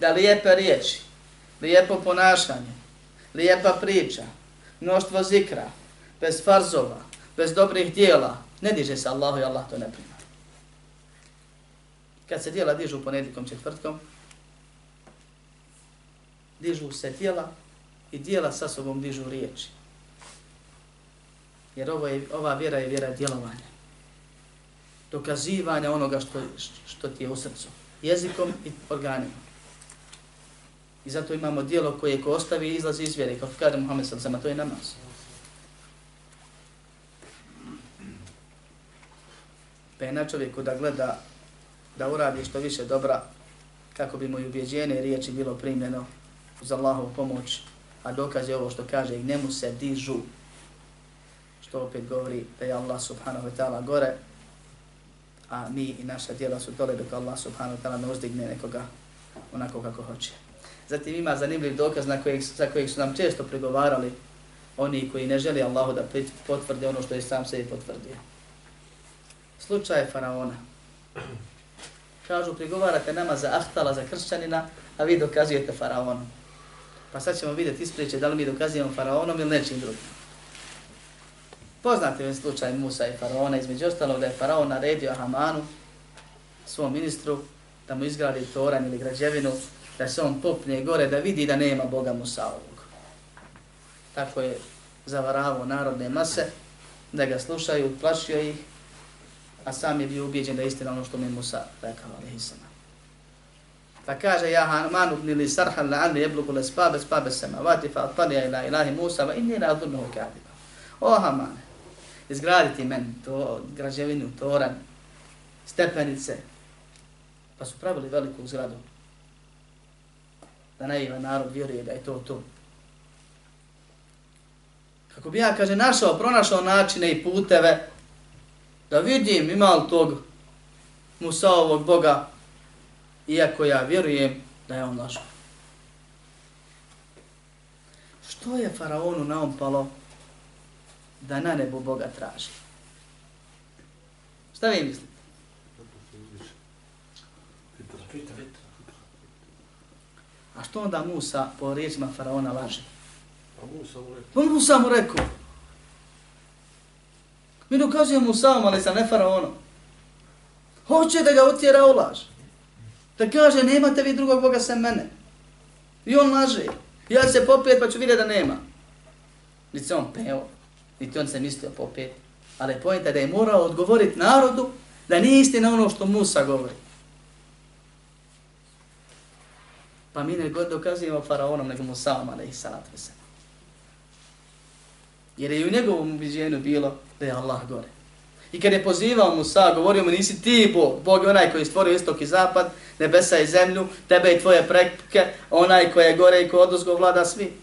Da lijepe riječi, lijepo ponašanje, lijepa priča, mnoštvo zikra, bez farzova, bez dobrih dijela, ne diže se Allahu i Allah to ne prima. Kad se dijela dižu ponedjeljkom četvrtkom, dižu se dijela i dijela sa sobom dižu riječi. Jer ovo je, ova vjera je vjera djelovanja. Dokazivanja onoga što, što ti je u srcu. Jezikom i organima. I zato imamo dijelo koje ko ostavi izlazi iz vjere. Kao kada Muhammed sallam, to je namaz. Pa je na čovjeku da gleda da uradi što više dobra kako bi mu i ubjeđene riječi bilo primljeno uz Allahovu pomoć, a dokaz je ovo što kaže i njemu se dižu. što opet govori da je Allah subhanahu wa ta'ala gore, a mi i naša djela su dole dok Allah subhanahu wa ta'ala ne uzdigne nekoga onako kako hoće. Zatim ima zanimljiv dokaz na kojeg, za kojeg su nam često pregovarali oni koji ne želi Allahu da potvrde ono što je sam sebi potvrdio. Slučaj faraona. Kažu, prigovarate nama za ahtala, za kršćanina, a vi dokazujete faraonu. Pa sad ćemo vidjeti ispriče da li mi dokazujemo faraonom ili nečim drugim. Poznate je slučaj Musa i faraona, između ostalog da je faraon naredio Hamanu, svom ministru, da mu izgradi toran ili građevinu, da se on popne gore, da vidi da nema Boga Musaovog. Tako je zavaravao narodne mase, da ga slušaju, plašio ih, a sam je bio ubijeđen da je istina ono što mi Musa rekao, ali hisana. Pa kaže, ja Haman ubni li sarhan la anli jebluku le spabe, spabe sema, vati fa atalija ila ilahi Musa, va inni la adurnuhu kadiba. O Haman, izgraditi meni to, građevinu, toran, stepenice, pa su pravili veliku zgradu. Da naivan narod vjeruje da je to to. Kako bi ja, kaže, našao, pronašao načine i puteve da vidim ima li tog Musaovog Boga, iako ja vjerujem da je on lažo. Što je faraonu naompalo da na nebu Boga traži? Šta vi mislite? A što onda Musa po riječima faraona laže? Pa Musa mu rekao. Pa Musa mu rekao. Mi dokazujemo Musaom, ali sa ne faraonom. Hoće da ga utjera u laž. Da kaže, nemate vi drugog Boga sem mene. I on laže. Ja se popet pa ću vidjeti da nema. Niti se on peo, niti on se mislio popet. Ali pojenta da je morao odgovoriti narodu da nije istina ono što Musa govori. Pa mi ne dokazujemo faraonom nego Musaom, ali i salatu se. Jer je u njegovom ubiđenju bilo da je Allah gore. I kad je pozivao Musa, govorio mu nisi ti Bog, Bog je onaj koji je stvorio istok i zapad, nebesa i zemlju, tebe i tvoje prepke, onaj koji je gore i koji odozgo vlada svi.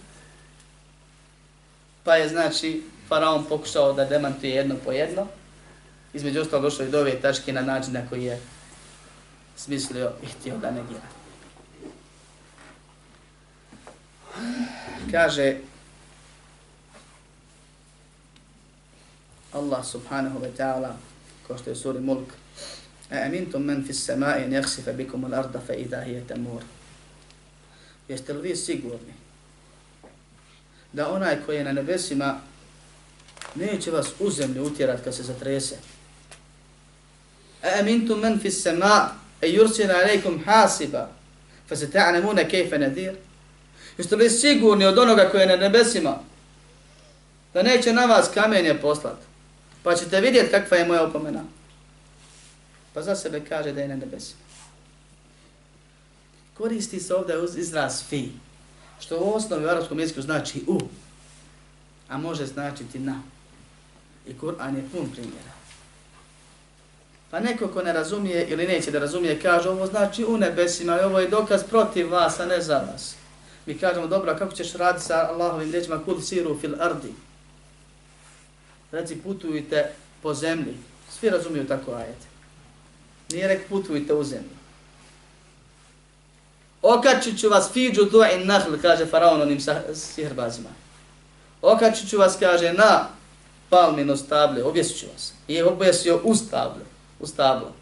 Pa je znači faraon pokušao da demantuje jedno po jedno. Između ostalo došlo i do ove tačke na način na koji je smislio i htio da negira. Kaže Allah subhanahu wa ta'ala, kao što je suri Mulk, A amintum men fis samai an yakhsifa bikum al-ardha fa idha hiya tamur. Jeste li vi sigurni da onaj koji je na nebesima neće vas u zemlju utjerati kad se zatrese? A amintum men fis sama e yursila alaikum hasiba fa se ta'namuna kejfe nadir? Jeste li sigurni od onoga koji je na nebesima da neće na vas kamenje poslati? Pa ćete vidjeti kakva je moja opomena. Pa za sebe kaže da je na nebesima. Koristi se ovdje uz izraz fi, što u osnovi u arabskom jeziku znači u, a može značiti na. I Kur'an je pun primjera. Pa neko ko ne razumije ili neće da razumije, kaže ovo znači u nebesima i ovo je dokaz protiv vas, a ne za vas. Mi kažemo, dobro, kako ćeš raditi sa Allahovim riječima? kul siru fil ardi? Reci, putujte po zemlji. Svi razumiju tako ajete. Nije rek putujte u zemlju. Okačit ću vas fiđu du'in nahl, kaže faraon onim sihrbazima. Okačit ću vas, kaže, na palmino stable, objesit ću vas. I je objesio u stable, u stablo.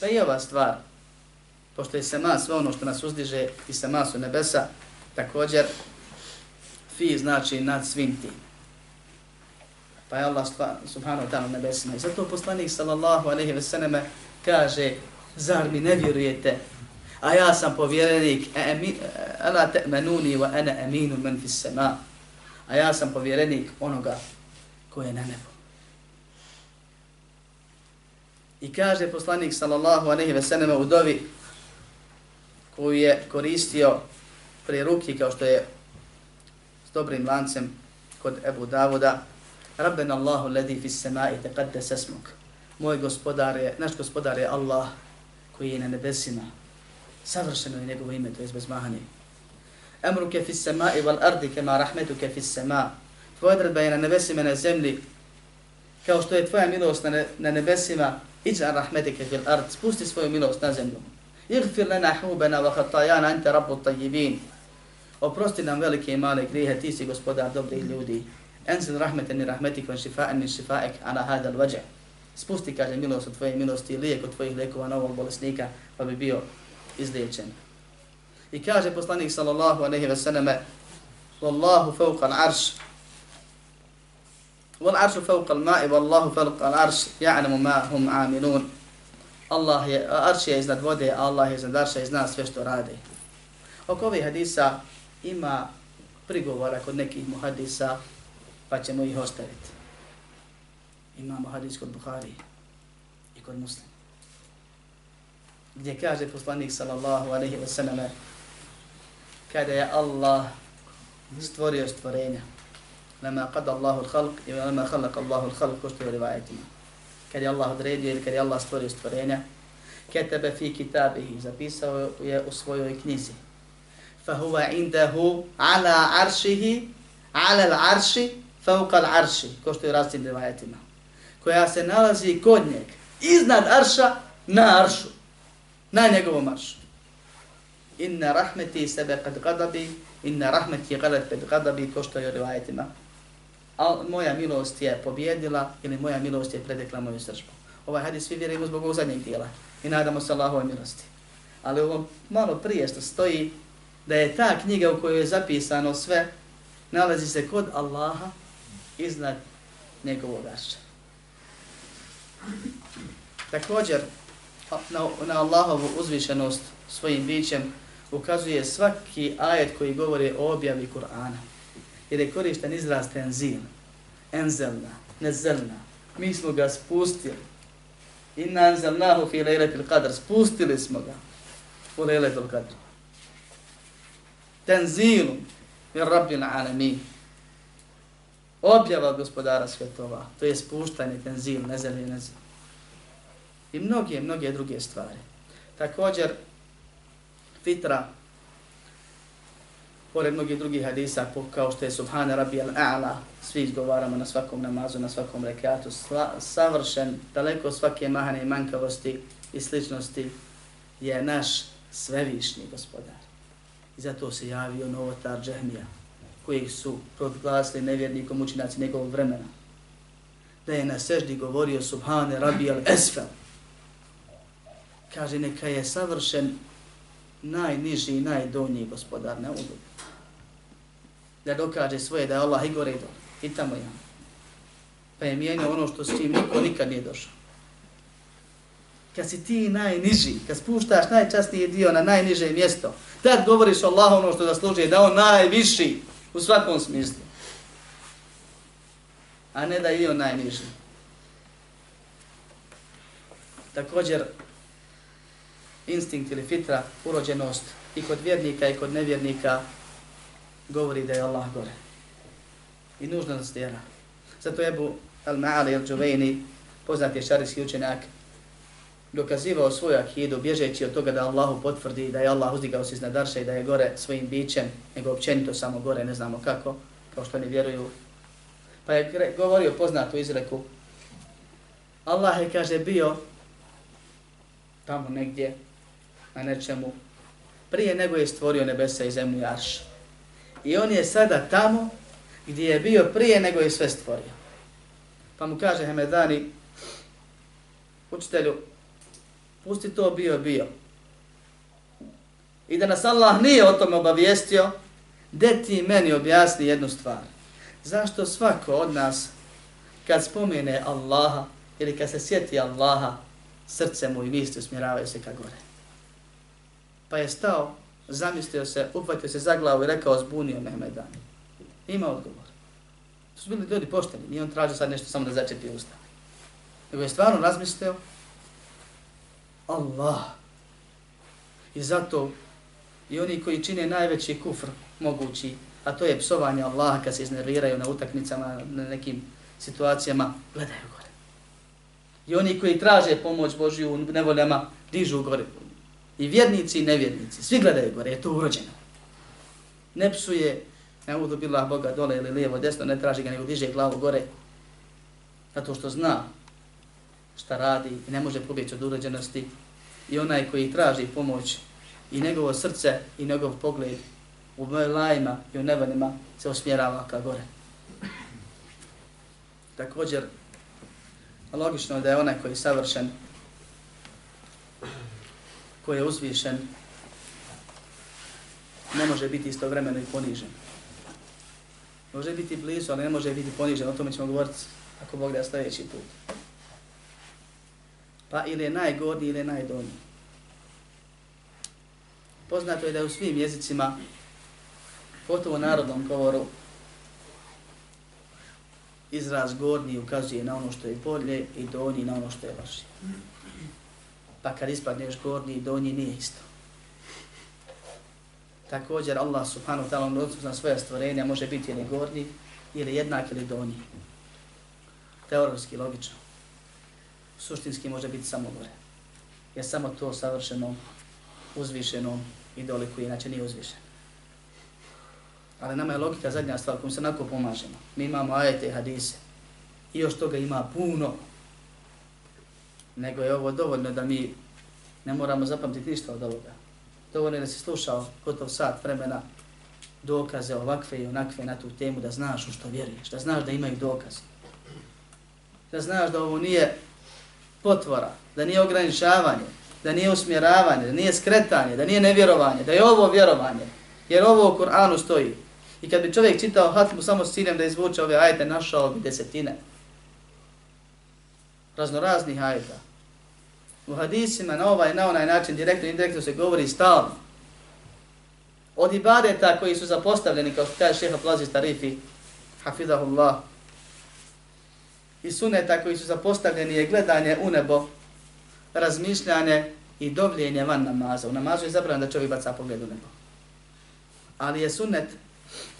Pa i ova stvar, pošto je sema sve ono što nas uzdiže i sema su nebesa, također, fi znači nad svim tim pa je Allah subhanahu wa ta'ala nebesima. I zato poslanik sallallahu alaihi ve sallame kaže, zar mi ne vjerujete, a ja sam povjerenik, e, e, e, ala te'menuni wa ana aminu men fis sema, a ja sam povjerenik onoga koje je na nebu. I kaže poslanik sallallahu alaihi ve sallame u dovi koju je koristio pri ruki kao što je s dobrim lancem kod Ebu Davuda, Rabbena Allahu ladhi fis samai taqaddas ismuk. Moj gospodar je, naš gospodar je Allah koji je na nebesima. Savršeno je njegovo ime, to je bez mahani. Amruke fis samai wal ardi kama rahmetuke fis sama. Tvoja odredba je na nebesima na zemlji, kao što je tvoja milost na, ne, na nebesima, iđa rahmetike fil ard, spusti svoju milost na zemlju. Igfir lana hubena wa khatajana, ante rabbu tajibin. Oprosti nam velike i male grijehe, ti si gospodar dobrih ljudi. Enzil rahmeten i rahmetik van šifa'en min šifa'ek ala hadal vađa. Spusti, kaže, milost od tvoje milosti i lijek od tvojih lekova na ovog bolesnika, pa bi bio izliječen. I kaže poslanik sallallahu aleyhi ve sallame, Wallahu fauqa al-arš, aršu fauqa al-ma'i, wallahu fauqa al-arš, ja'lamu ma hum aminun. Allah je, arš je iznad vode, a Allah je iznad arša i zna sve što radi. Oko ovih hadisa ima prigovora kod nekih muhadisa, pa ćemo ih ostaviti. Imamo hadis kod Buhari i kod muslima. Gdje kaže poslanik sallallahu alaihi wa sallam kada je Allah stvorio stvorenja. Lama qad Allahu al-khalq i lama khalaq Allahu al-khalq ko što je rivajetima kad je Allah odredio ili kad je Allah stvorio stvorenja, ketebe fi kitabihi, zapisao je u svojoj knjizi. Fahuva indahu ala aršihi, ala al-arši, fauqa al-arši, ko što je različitim rivajetima. Koja se nalazi kod njeg, iznad arša, na aršu, na njegovom aršu inna rahmeti sebe kad gadabi, inna rahmeti gadat ped gadabi, ko što je u rivajetima. A moja milost je pobjedila ili moja milost je predekla moju sržbu. Ovaj hadis svi vjerujemo zbog ovog zadnjeg dijela i nadamo se Allahove milosti. Ali ovo malo prije što stoji da je ta knjiga u kojoj je zapisano sve nalazi se kod Allaha iznad njegovog arša. Također, na, na Allahovu uzvišenost svojim bićem ukazuje svaki ajet koji govori o objavi Kur'ana. Jer je korišten izraz tenzil, enzelna, nezelna. Mi smo ga spustili. Inna enzelnahu fi lejletil qadr. Spustili smo ga u lejletil qadr. Tenzilum min rabbil alamin. Objava gospodara svjetova. To je spuštanje, tenzil, nezelje, nezel. I mnoge, mnoge druge stvari. Također, fitra, pored mnogih drugih hadisa, kao što je Subhana Rabbi al-A'la, svi izgovaramo na svakom namazu, na svakom rekatu, savršen, daleko svake mahane i mankavosti i sličnosti, je naš svevišnji gospodar. I zato se javio novotar Džehmija, koji su proglasili nevjernikom učinaci njegovog vremena. Da je na seždi govorio Subhane Rabbi al-Esfel. Kaže, neka je savršen najniži i najdonji gospodar na udu. Da dokaže svoje da je Allah i gore i dole. I tamo ja. Pa je mijenio ono što s čim niko nikad nije došao. Kad si ti najniži, kad spuštaš najčasniji dio na najniže mjesto, tad govoriš Allah ono što zaslužuje, da on najviši u svakom smislu. A ne da je on najniži. Također, instinkt ili fitra, urođenost i kod vjernika i kod nevjernika govori da je Allah gore. I nužno da stjera. Zato je Al-Ma'ali Al-Đuvejni, poznati je šarijski učenjak, dokazivao svoju akidu, bježeći od toga da Allahu potvrdi da je Allah uzdigao se iznad Arša i da je gore svojim bićem, nego općenito samo gore, ne znamo kako, kao što oni vjeruju. Pa je govorio poznatu izreku, Allah je, kaže, bio tamo negdje, na nečemu prije nego je stvorio nebesa i zemlju i arš. I on je sada tamo gdje je bio prije nego je sve stvorio. Pa mu kaže Hemedani, učitelju, pusti to bio, bio. I da nas Allah nije o tome obavijestio, de ti meni objasni jednu stvar. Zašto svako od nas, kad spomene Allaha, ili kad se sjeti Allaha, srce mu i misli usmjeravaju se ka gore. Pa je stao, zamislio se, upatio se za glavu i rekao zbunio Mehmeda. Ima odgovor. To su bili ljudi pošteni, nije on tražio sad nešto samo da začepi usta. Nego je stvarno razmislio, Allah. I zato i oni koji čine najveći kufr mogući, a to je psovanje Allaha kad se iznerviraju na utakmicama, na nekim situacijama, gledaju gore. I oni koji traže pomoć Božju u nevoljama, dižu gore, I vjernici i nevjernici. Svi gledaju gore, je to urođeno. Ne psuje ne udu bila Boga dole ili lijevo, desno, ne traži ga nego diže glavu gore, zato što zna šta radi i ne može pobjeći od urođenosti. i onaj koji traži pomoć i njegovo srce i njegov pogled u lajima i u nevanima se osmjerava ka gore. Također, logično je da je onaj koji je savršen, koji je uzvišen, ne može biti istovremeno i ponižen. Može biti blizu, ali ne može biti ponižen. O tome ćemo govoriti ako Bog da sljedeći put. Pa ili je najgorniji ili je najdonji. Poznato je da u svim jezicima, potovo narodnom govoru, izraz gornji ukazuje na ono što je bolje i donji na ono što je lošije. Pa kad ispadneš gornji i donji nije isto. Također Allah subhanahu wa ta'ala na svoje stvorenja može biti ili gornji ili jednak ili donji. Teorovski, logično. Suštinski može biti samo gore. Je samo to savršeno, uzvišeno i doliko inače nije uzvišeno. Ali nama je logika zadnja stvar kojom se nako pomažemo. Mi imamo ajete i hadise. I još toga ima puno. Nego je ovo dovoljno da mi ne moramo zapamtiti ništa od ovoga. Dovoljno je da si slušao gotov sat vremena dokaze ovakve i onakve na tu temu da znaš u što vjeruješ, da znaš da imaju dokaz. Da znaš da ovo nije potvora, da nije ograničavanje, da nije usmjeravanje, da nije skretanje, da nije nevjerovanje, da je ovo vjerovanje. Jer ovo u Kur'anu stoji. I kad bi čovjek čitao hatmu samo s ciljem da izvuče ove ajete, našao bi desetine. Raznoraznih ajeta. U hadisima na ovaj na onaj način direktno i indirektno se govori stalno. Od ibadeta koji su zapostavljeni, kao što kaže šeha Plazi Tarifi, hafidahullah, i suneta koji su zapostavljeni je gledanje u nebo, razmišljanje i dovljenje van namaza. U namazu je zabranjeno da čovjek baca pogled u nebo. Ali je sunnet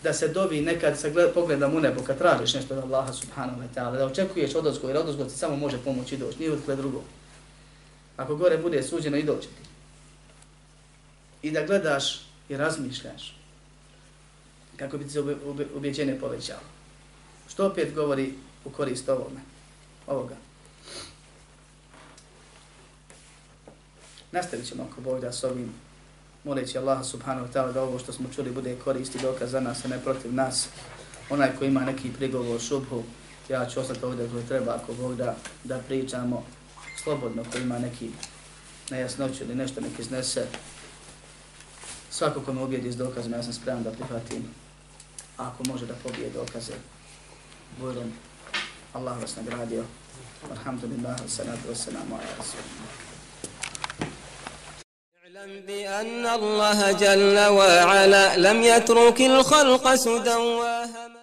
da se dovi nekad sa pogledom u nebo kad tražiš nešto od Allaha subhanahu wa ta'ala, da očekuješ odozgo, jer odozgo ti samo može pomoći doći, nije od drugo. Ako gore bude suđeno i doći ti. I da gledaš i razmišljaš kako bi ti se objeđenje povećalo. Što opet govori u korist ovome, ovoga. Nastavit ćemo ako Bog da s ovim moleći Allaha subhanahu wa ta'ala da ovo što smo čuli bude koristi dokaz za nas, a ne protiv nas. Onaj ko ima neki prigovor, šubhu, ja ću ostati ovdje koji treba ako Bog da, da pričamo slobodno, ko ima neki nejasnoću ili nešto neki iznese. Svako ko me ubijedi s dokazom, ja sam spreman da prihvatim. A ako može da pobije dokaze, budem Allah vas nagradio. Alhamdulillah, salatu wassalamu ala rasulillah. اعلم بأن الله جل وعلا لم يترك الخلق سدى